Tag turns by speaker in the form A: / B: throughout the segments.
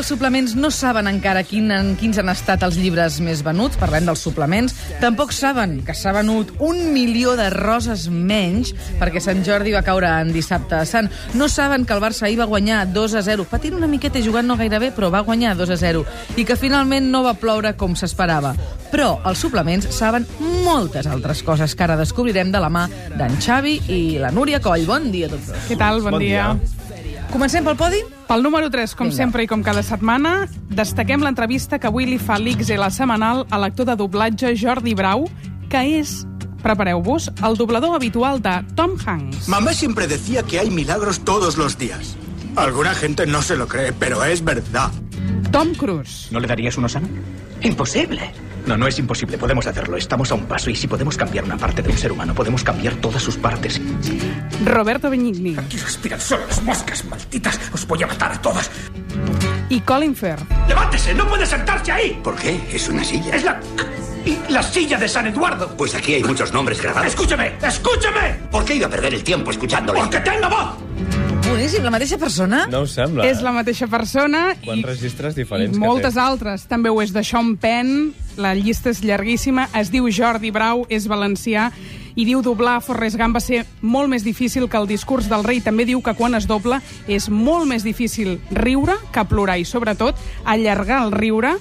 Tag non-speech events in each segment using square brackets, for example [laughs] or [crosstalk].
A: Els suplements no saben encara quin, quins han estat els llibres més venuts, parlem dels suplements. Tampoc saben que s'ha venut un milió de roses menys perquè Sant Jordi va caure en dissabte sant. No saben que el Barça ahir va guanyar 2 a 0, patint una miqueta i jugant no gaire bé, però va guanyar 2 a 0, i que finalment no va ploure com s'esperava. Però els suplements saben moltes altres coses que ara descobrirem de la mà d'en Xavi i la Núria Coll. Bon dia a tots dos.
B: Què tal? Bon,
C: Bon
B: dia.
C: dia.
A: Comencem pel podi?
B: Pel número 3, com
A: Vinga.
B: sempre i com cada setmana, destaquem l'entrevista que avui li fa l'X la setmanal a l'actor de doblatge Jordi Brau, que és, prepareu-vos, el doblador habitual de Tom Hanks.
D: Mamá siempre decía que hay milagros todos los días. Alguna gente no se lo cree, pero es verdad.
B: Tom Cruise.
E: ¿No le darías uno sano? Imposible. No, no es imposible. Podemos hacerlo. Estamos a un paso y si podemos cambiar una parte de un ser humano, podemos cambiar todas sus partes.
B: Roberto Benigni.
E: Aquí respiran solo las moscas, malditas. Os voy a matar a todas.
B: I Colin Firth.
E: ¡Levántese! ¡No puede sentarse ahí!
D: ¿Por qué? Es una silla.
E: Es la... y la silla de San Eduardo.
F: Pues aquí hay muchos nombres grabados.
E: ¡Escúcheme! ¡Escúcheme!
F: ¿Por qué iba a perder el tiempo escuchándole?
E: ¡Porque tengo voz!
A: Boníssim, la mateixa persona?
C: No us sembla?
B: És la mateixa persona
C: Quants registres diferents
B: i
C: que
B: moltes
C: té.
B: altres. També ho és de Sean Penn, la llista és llarguíssima, es diu Jordi Brau, és valencià, i diu doblar Forrest Gump va ser molt més difícil que el discurs del rei. També diu que quan es dobla és molt més difícil riure que plorar i, sobretot, allargar el riure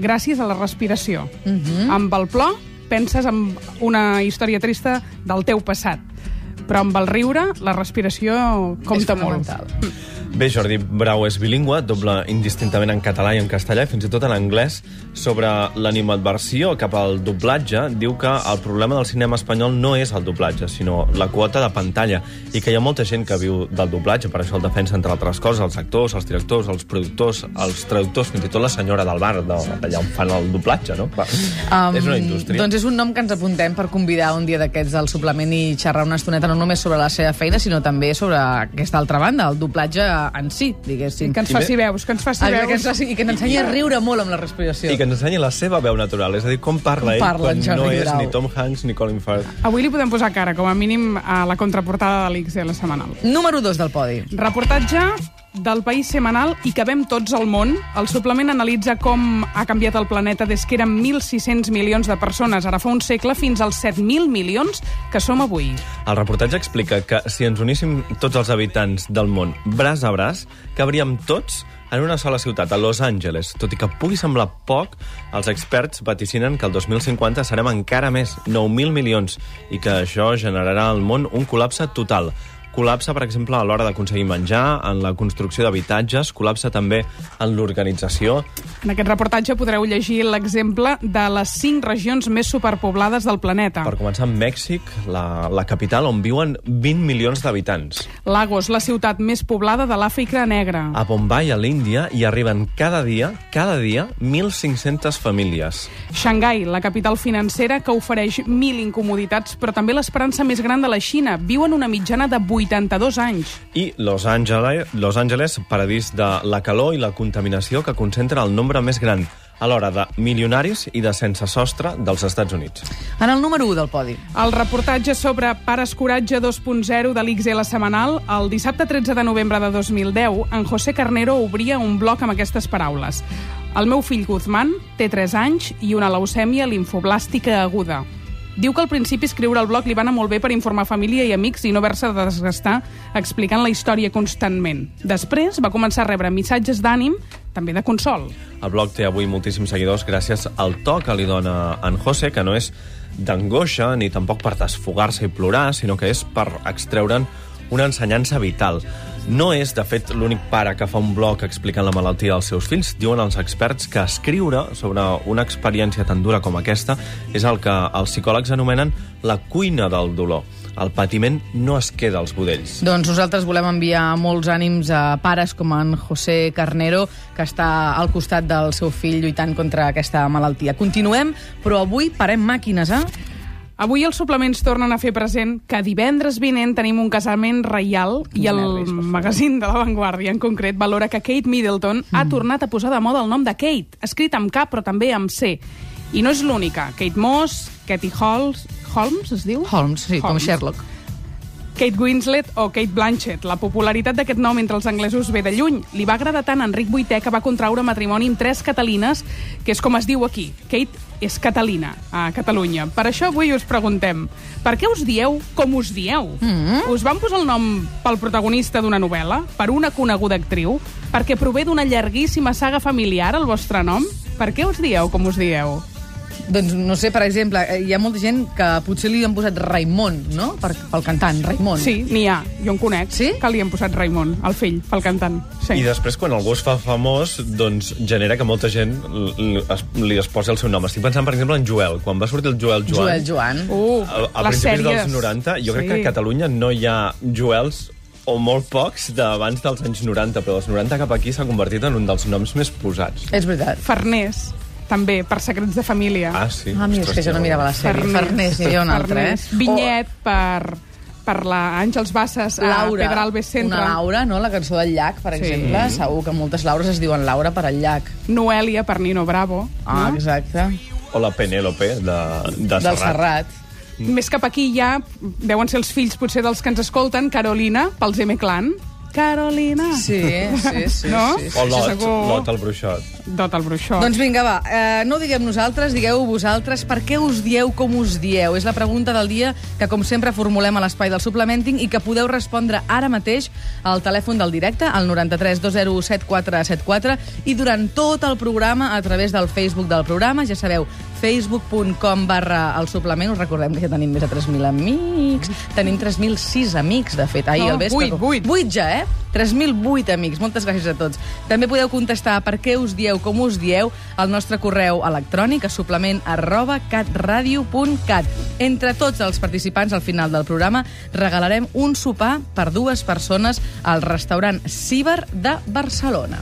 B: gràcies a la respiració. Uh -huh. Amb el plor penses en una història trista del teu passat, però amb el riure la respiració compta molt.
C: Bé, Jordi Brau és bilingüe, doble indistintament en català i en castellà, i fins i tot en anglès. Sobre l'animadversió cap al doblatge, diu que el problema del cinema espanyol no és el doblatge, sinó la quota de pantalla, i que hi ha molta gent que viu del doblatge, per això el defensa, entre altres coses, els actors, els directors, els productors, els traductors, fins i tot la senyora del bar, de- d'allà on fan el doblatge, no?
A: Um,
C: és una indústria.
A: Doncs és un nom que ens apuntem per convidar un dia d'aquests al suplement i xerrar una estoneta no només sobre la seva feina, sinó també sobre aquesta altra banda, el doblatge en si, diguéssim.
B: Que ens faci veus, que ens faci veus.
A: que ens, faci- I que ens ensenyi a riure molt amb la respiració.
C: I que ens ensenyi la seva veu natural, és a dir, com parla
A: Com
C: ell
A: parla
C: quan
A: en Jordi
C: no és ni Tom Hanks ni Colin Firth.
B: Avui li podem posar cara, com a mínim, a la contraportada de l'XL setmanal.
A: Número 2 del podi.
B: Reportatge del País Semanal i que vem tots al món. El suplement analitza com ha canviat el planeta des que eren 1.600 milions de persones, ara fa un segle, fins als 7.000 milions que som avui.
C: El reportatge explica que si ens uníssim tots els habitants del món braç a braç, cabríem tots en una sola ciutat, a Los Angeles. Tot i que pugui semblar poc, els experts vaticinen que el 2050 serem encara més, 9.000 milions, i que això generarà al món un col·lapse total. Col·lapse, per exemple, a l'hora d'aconseguir menjar, en la construcció d'habitatges, col·lapse també en l'organització.
B: En aquest reportatge podreu llegir l'exemple de les 5 regions més superpoblades del planeta.
C: Per començar, Mèxic, la, la capital, on viuen 20 milions d'habitants.
B: Lagos, la ciutat més poblada de l'Àfrica Negra.
C: A Bombay, a l'Índia, hi arriben cada dia, cada dia, 1.500 famílies.
B: Xangai, la capital financera que ofereix mil incomoditats, però també l'esperança més gran de la Xina. Viuen una mitjana de 82 anys.
C: I Los Angeles, Los Angeles, paradís de la calor i la contaminació que concentra el nombre més gran alhora de milionaris i de sense sostre dels Estats Units.
A: En el número 1 del podi.
B: El reportatge sobre Pares Coratge 2.0 de l'XL setmanal, el dissabte 13 de novembre de 2010, en José Carnero obria un bloc amb aquestes paraules. El meu fill Guzmán té 3 anys i una leucèmia linfoblàstica aguda. Diu que al principi escriure el blog li va anar molt bé per informar família i amics i no haver-se de desgastar explicant la història constantment. Després va començar a rebre missatges d'ànim, també de consol.
C: El blog té avui moltíssims seguidors gràcies al to que li dona en José, que no és d'angoixa ni tampoc per desfogar-se i plorar, sinó que és per extreure'n una ensenyança vital. No és, de fet, l'únic pare que fa un blog explicant la malaltia dels seus fills. Diuen els experts que escriure sobre una experiència tan dura com aquesta és el que els psicòlegs anomenen la cuina del dolor. El patiment no es queda als budells.
A: Doncs nosaltres volem enviar molts ànims a pares com en José Carnero, que està al costat del seu fill lluitant contra aquesta malaltia. Continuem, però avui parem màquines, eh?
B: Avui els suplements tornen a fer present que divendres vinent tenim un casament reial i el
A: nervis,
B: magazín de La Vanguardia en concret valora que Kate Middleton mm. ha tornat a posar de moda el nom de Kate, escrit amb K però també amb C. I no és l'única. Kate Moss, Katie Holmes, Holmes es diu?
A: Holmes, sí, com Sherlock.
B: Kate Winslet o Kate Blanchett. La popularitat d'aquest nom entre els anglesos ve de lluny. Li va agradar tant a Enric VIII que va contraure matrimoni amb tres catalines, que és com es diu aquí. Kate és Catalina, a Catalunya. Per això avui us preguntem, per què us dieu com us dieu? Mm -hmm. Us van posar el nom pel protagonista d'una novel·la? Per una coneguda actriu? Perquè prové d'una llarguíssima saga familiar, el vostre nom? Per què us dieu com us dieu?
A: Doncs, no sé, per exemple, eh, hi ha molta gent que potser li han posat Raimon, no?, per, pel cantant, Raimon.
B: Sí, n'hi ha. Jo en conec.
A: Sí?
B: Que li han posat Raimon, el fill, pel cantant. Sí.
C: I després, quan algú es fa famós, doncs genera que molta gent li es, li es posi el seu nom. Estic pensant, per exemple, en Joel. Quan va sortir el Joel Joan...
A: Joel Joan.
B: Uh,
C: a, a
B: les
C: principis
B: sèries.
C: dels 90, jo crec
B: Sí.
C: que a Catalunya no hi ha Joels o molt pocs d'abans dels anys 90, però dels 90 cap aquí s'ha convertit en un dels noms més posats.
A: És veritat.
B: Farners, també, per secrets de família.
C: Ah, sí?
A: Ah, mira, és que jo no mirava la sèrie. Farners, n'hi havia un altre, eh?
B: Vinyet per, per la Àngels Basses a
A: Laura,
B: Pedralbes Centre.
A: una Laura, no? la cançó del llac, per
B: Sí.
A: exemple. Segur que moltes Laures es diuen Laura per al llac.
B: Noelia per Nino Bravo.
A: Ah,
B: no?
A: exacte.
C: O la Penélope, de, de
A: Del
C: Serrat.
A: Serrat.
B: Més cap aquí ja deuen ser els fills potser dels que ens escolten, Carolina, pels M-Clan. Carolina.
A: Sí, sí, sí. [laughs]
B: No?
A: sí, sí.
C: O Lot,
B: Segur.
C: Lot el bruixot.
B: Dot el bruixó.
A: Doncs vinga, va, eh, no ho diguem nosaltres, digueu vosaltres per què us dieu com us dieu. És la pregunta del dia que, com sempre, formulem a l'espai del Suplementing i que podeu respondre ara mateix al telèfon del directe, al 93 201 7474, i durant tot el programa a través del Facebook del programa. Ja sabeu, facebook.com barra el suplement. Us recordem que ja tenim més de 3.000 amics. Tenim 3.006 amics, de fet, ahir
B: No,
A: al vespre.
B: vuit, vuit.
A: 8 ja, eh? 3.008 amics. Moltes gràcies a tots. També podeu contestar per què us dieu com us dieu al nostre correu electrònic a suplement arroba catradio.cat. Entre tots els participants al final del programa regalarem un sopar per dues persones al restaurant Ciber de Barcelona.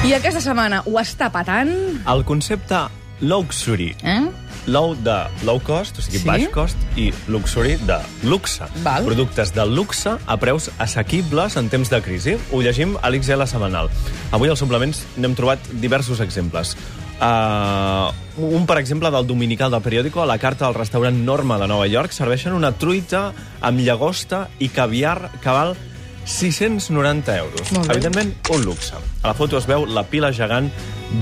A: I aquesta setmana ho està patant,
C: El concepte luxury.
A: eh?
C: Low de low cost, o sigui,
A: Sí?
C: baix cost, i luxury de luxe.
A: Val.
C: Productes de luxe a preus assequibles en temps de crisi. Ho llegim a l'XL setmanal. Avui als suplements n'hem trobat diversos exemples. Uh, un, per exemple, del dominical del periòdico, a la carta del restaurant Norma de Nova York, serveixen una truita amb llagosta i caviar que val 690 euros. Evidentment, un luxe. A la foto es veu la pila gegant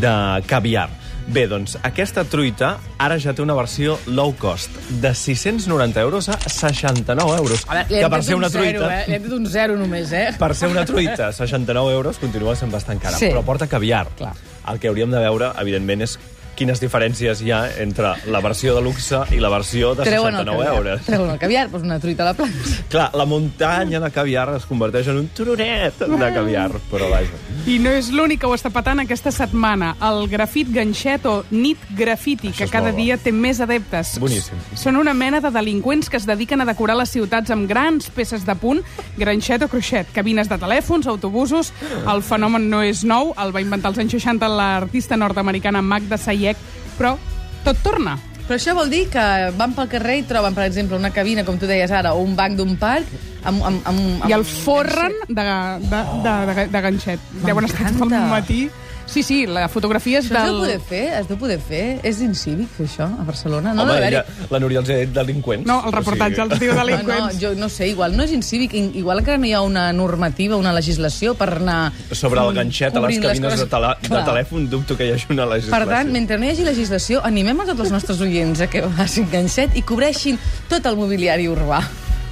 C: de caviar. Bé, doncs, aquesta truita ara ja té una versió low cost, de 690 euros a 69 euros.
A: A veure,
C: que per ser
A: un
C: una
A: zero,
C: truita...
A: eh? Li hem tret un zero només, eh?
C: Per ser una truita, 69 euros, continua sent bastant cara.
A: Sí.
C: Però porta caviar.
A: Clar.
C: El que hauríem de veure, evidentment, és quines diferències hi ha entre la versió de luxe i la versió de
A: Treuen el
C: 69
A: caviar.
C: euros.
A: Treuen el caviar, doncs una truita a la planxa.
C: Clar, la muntanya de caviar es converteix en un turonet de caviar, però vaja.
B: I no és l'únic que ho està patant aquesta setmana. El grafit ganxet o nit grafiti,
C: Això
B: que cada
C: molt bo.
B: dia té més adeptes.
C: Boníssim.
B: Són una mena de delinqüents que es dediquen a decorar les ciutats amb grans peces de punt, granxet o cruixet, cabines de telèfons, autobusos... El fenomen no és nou, el va inventar als anys 60 l'artista nord-americana Magda Sayek, però tot torna.
A: Però això vol dir que van pel carrer i troben, per exemple, una cabina, com tu deies ara, o un banc d'un parc, amb, amb, amb, amb
B: I el forren de, de, de, de, de ganxet. Deuen estar tot el matí. Sí, sí, la fotografia és
A: Això es
B: del...
A: deu poder fer? Es deu poder fer? És incívic fer això, a Barcelona? No,
C: Home, ella, la Núria els ha dit delinqüents.
B: No, el reportatge els diu
A: No, no,
B: delinqüents.
A: jo no sé, igual no és incívic, igual que no hi ha una normativa, una legislació per anar...
C: Sobre el ganxet a les cabines de,
A: coses.
C: tele, de telèfon, dubto que hi hagi una
A: Per
C: legislació.
A: tant, mentre no hi hagi legislació, animem a tots els nostres oients a que facin ganxet i cobreixin tot el mobiliari urbà.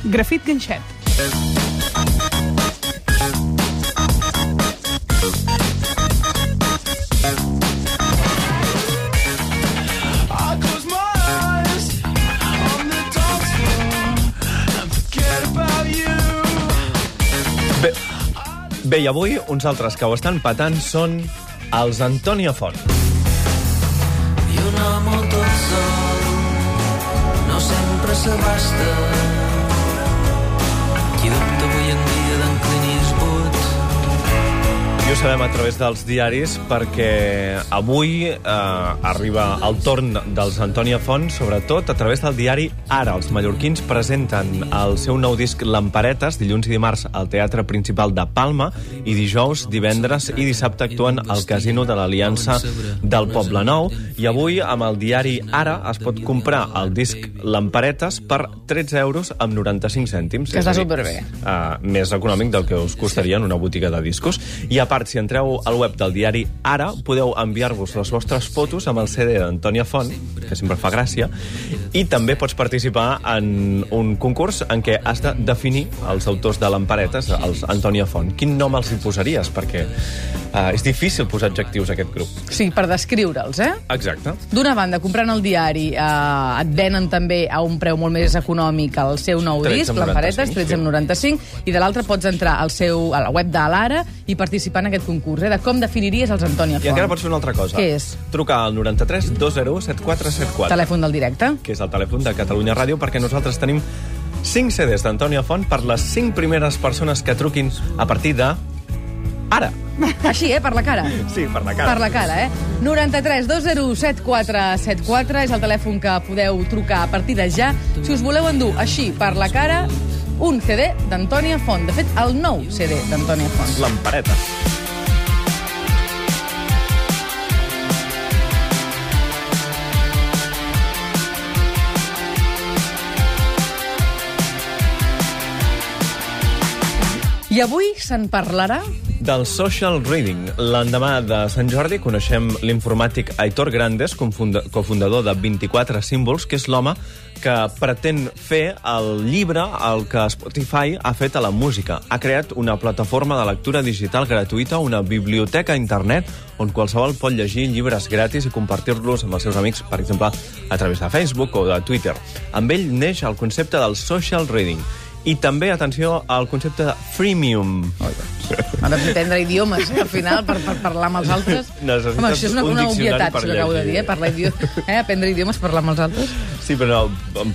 B: Grafit ganxet.
G: I
C: bé, i avui uns altres que ho estan patant són els Antònia Font.
G: I un home tot sol no sempre s'abasta.
C: I ho sabem a través dels diaris perquè avui eh, arriba el torn dels Antònia Font, sobretot a través del diari Ara. Els mallorquins presenten el seu nou disc Lamparetes dilluns i dimarts al Teatre Principal de Palma i dijous, divendres i dissabte actuen al Casino de l'Aliança del Poble Nou. I avui, amb el diari Ara, es pot comprar el disc Lamparetes per 13 euros amb 95 cèntims.
A: Que està superbé.
C: Uh, més econòmic del que us costaria en una botiga de discos. I a part, si entreu al web del diari Ara, podeu enviar-vos les vostres fotos amb el CD d'Antònia Font, que sempre fa gràcia, i també pots participar en un concurs en què has de definir els autors de l'Emparetes, els Antònia Font. Quin nom els hi posaries? Perquè uh, és difícil posar adjectius a aquest grup.
A: Sí, per descriure'ls, eh?
C: Exacte.
A: D'una banda, comprant el diari, eh, et venen també a un preu molt més econòmic el seu nou
C: 13,95,
A: disc, l'Emparetes,
C: sí.
A: 13,95, i de l'altre pots entrar al seu, a la web de l'Ara i participar en aquest concurs, eh, de com definiries els Antònia
C: I
A: Font.
C: encara pots fer una altra cosa.
A: Què és?
C: Trucar al 93 201 7474.
A: Telèfon del directe.
C: que és el telèfon de Catalunya Ràdio, perquè nosaltres tenim 5 CDs d'Antònia Font per les 5 primeres persones que truquin a partir de... Ara!
A: Així, eh, per la cara.
C: Sí, per la cara.
A: Per la cara, eh? 93 201 7474 és el telèfon que podeu trucar a partir de ja si us voleu endur així, per la cara, un CD d'Antònia Font. De fet, el nou CD d'Antònia Font.
C: Lampareta.
A: I avui se'n parlarà
C: Del social reading. L'endemà de Sant Jordi coneixem l'informàtic Aitor Grandes, cofundador de 24 símbols, que és l'home que pretén fer el llibre el que Spotify ha fet a la música. Ha creat una plataforma de lectura digital gratuïta, una biblioteca a internet on qualsevol pot llegir llibres gratis i compartir-los amb els seus amics, per exemple, a través de Facebook o de Twitter. Amb ell neix el concepte del social reading. I també, atenció, al concepte de freemium.
A: Ara aprendre idiomes, eh, al final, per, per parlar amb els altres. [laughs]
C: Necessites
A: Home, això és una,
C: un
A: una obvietat, si ho acabo de dir, eh? Parlar idioma, eh? Aprendre idiomes, parlar amb els altres.
C: Sí, però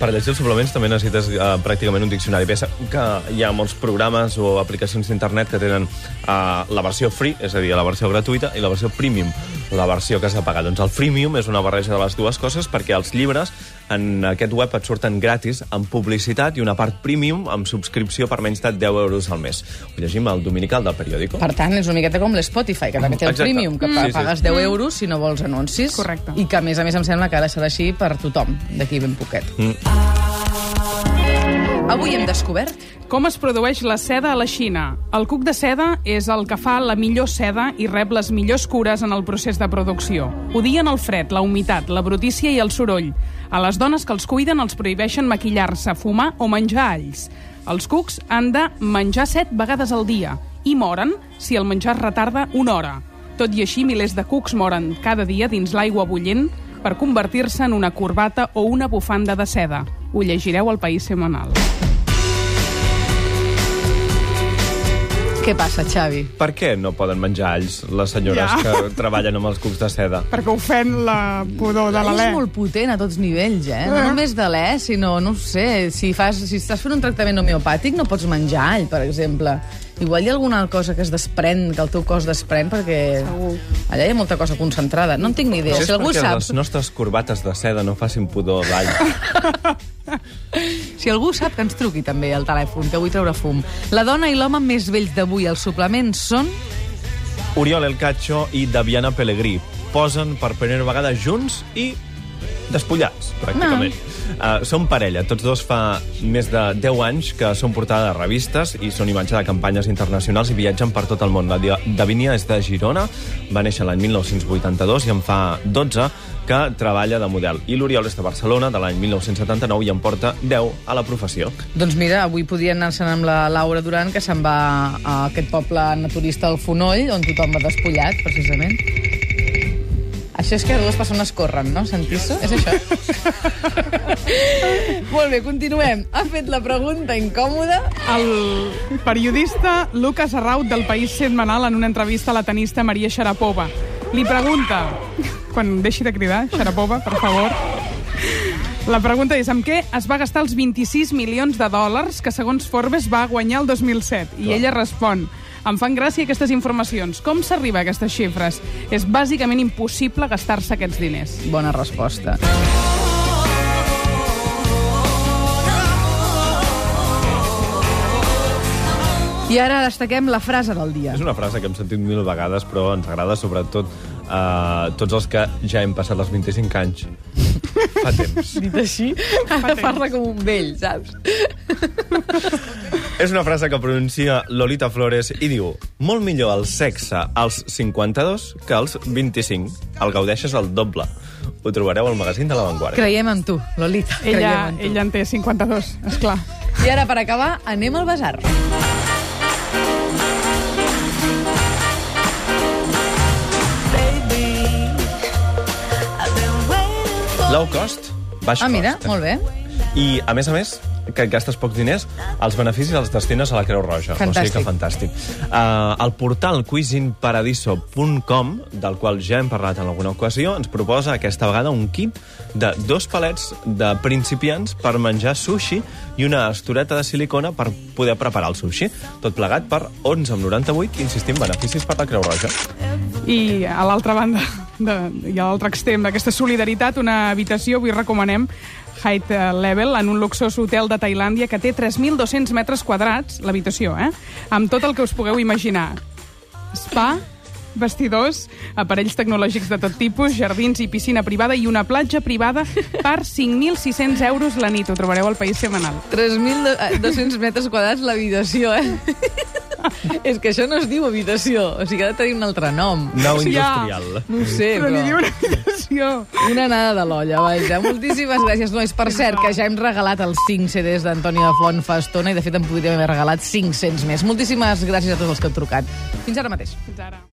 C: per llegir els suplements també necessites uh, pràcticament un diccionari. Pensa que hi ha molts programes o aplicacions d'internet que tenen uh, la versió free, és a dir, la versió gratuïta, i la versió premium, la versió que has de pagar. Doncs el freemium és una barreja de les dues coses perquè els llibres en aquest web et surten gratis amb publicitat i una part premium amb subscripció per menys de 10 euros al mes. Ho llegim al dominical del periòdico.
A: Per tant, és una miqueta com l'Spotify, que també té el
C: Exacte.
A: premium, que
C: Mm.
A: pagues 10 euros si no vols anuncis.
B: Correcte.
A: I que, a més a més, em sembla que ara serà així per tothom, d'aquí ben poquet.
C: Mm.
A: Avui hem descobert
B: Com es produeix la seda a la Xina? El cuc de seda és el que fa la millor seda i rep les millors cures en el procés de producció. Odien el fred, la humitat, la brutícia i el soroll. A les dones que els cuiden els prohibeixen maquillar-se, fumar o menjar alls. Els cucs han de menjar set vegades al dia i moren si el menjar es retarda una hora. Tot i així, milers de cucs moren cada dia dins l'aigua bullent per convertir-se en una corbata o una bufanda de seda. Ho llegireu al País Semanal.
A: què passa, Xavi.
C: Per què no poden menjar alls les senyores
B: Ja.
C: que treballen amb els cucs de seda? [laughs]
B: Perquè ofèn la pudor de l'alè.
A: És molt potent a tots nivells, eh? No només de l'e, sinó, no ho sé, si, fas, si estàs fent un tractament homeopàtic no pots menjar all, per exemple. Igual hi ha alguna cosa que es desprèn, que el teu cos desprèn, perquè allà hi ha molta cosa concentrada. No en tinc ni idea.
C: Potser
A: Si algú
C: perquè
A: sap,
C: les nostres corbates de seda no facin pudor d'all. [laughs]
A: si algú sap que ens truqui també al telèfon, que vull treure fum. La dona i l'home més vells d'avui als suplements són...
C: Oriol El Cacho i Daviana Pellegrí posen per primera vegada junts i despullats, pràcticament. Uh, són parella, tots dos fa més de 10 anys que són portada de revistes i són imatge de campanyes internacionals i viatgen per tot el món. La Davinia és de Girona, va néixer l'any 1982 i en fa 12 que treballa de model. I l'Oriol és de Barcelona, de l'any 1979, i en porta 10 a la professió.
A: Doncs mira, avui podien anar-se'n amb la Laura Duran, que se'n va a aquest poble naturista al Fonoll, on tothom va despullat, precisament. Això és que dues persones corren, no? Sentir-se? És això? [laughs] Molt bé, continuem. Ha fet la pregunta incòmoda.
B: El periodista Lucas Arraut del País Setmanal en una entrevista a la tenista Maria Sharapova. Li pregunta, quan deixi de cridar, Sharapova, per favor, la pregunta és amb què es va gastar els 26 milions de dòlars que segons Forbes va guanyar el 2007? I ella respon Em fan gràcia aquestes informacions. Com s'arriba a aquestes xifres? És bàsicament impossible gastar-se aquests diners.
A: Bona resposta. I ara destaquem la frase del dia.
C: És una frase que hem sentit mil vegades, però ens agrada sobretot a tots els que ja hem passat els 25 anys. Fa temps.
A: Dit així, ara parla com un vell, saps?
C: És una frase que pronuncia Lolita Flores i diu molt millor el sexe als 52 que als 25. El gaudeixes al doble. Ho trobareu al magazín de La Vanguardia.
A: Creiem en tu, Lolita.
B: Ella,
A: en tu.
B: ella en té 52, és clar.
A: I ara, per acabar, anem al basar.
C: Low cost, baix
A: Ah, mira,
C: cost.
A: molt bé.
C: I, a més a més, que gastes pocs diners, els beneficis els destines a la Creu Roja.
A: Fantàstic.
C: O sigui que fantàstic. Uh, el portal cuisinparadiso.com, del qual ja hem parlat en alguna ocasió, ens proposa aquesta vegada un kit de dos palets de principiants per menjar sushi i una estoreta de silicona per poder preparar el sushi. Tot plegat per 11,98, insistim, beneficis per la Creu Roja.
B: I a l'altra banda, de, i a l'altre extrem d'aquesta solidaritat, una habitació, avui recomanem Height Level, en un luxós hotel de Tailàndia que té 3.200 metres quadrats, l'habitació, eh? Amb tot el que us pugueu imaginar. Spa, vestidors, aparells tecnològics de tot tipus, jardins i piscina privada i una platja privada per [laughs] 5.600 euros la nit. Ho trobareu al País Semanal.
A: 3.200 metres quadrats l'habitació, eh? [laughs] És que això no es diu habitació, o sigui, ha de tenir un altre nom.
B: Ja.
C: industrial.
A: No ho sé,
B: Però
A: però...
B: n'hi diu una habitació.
A: Una anada de l'olla, vaja. Moltíssimes gràcies, nois. Per cert, que ja hem regalat els 5 CDs d'Antoni de Font fa estona i, de fet, en podríem haver regalat 500 més. Moltíssimes gràcies a tots els que heu trucat. Fins ara mateix.
B: Fins ara.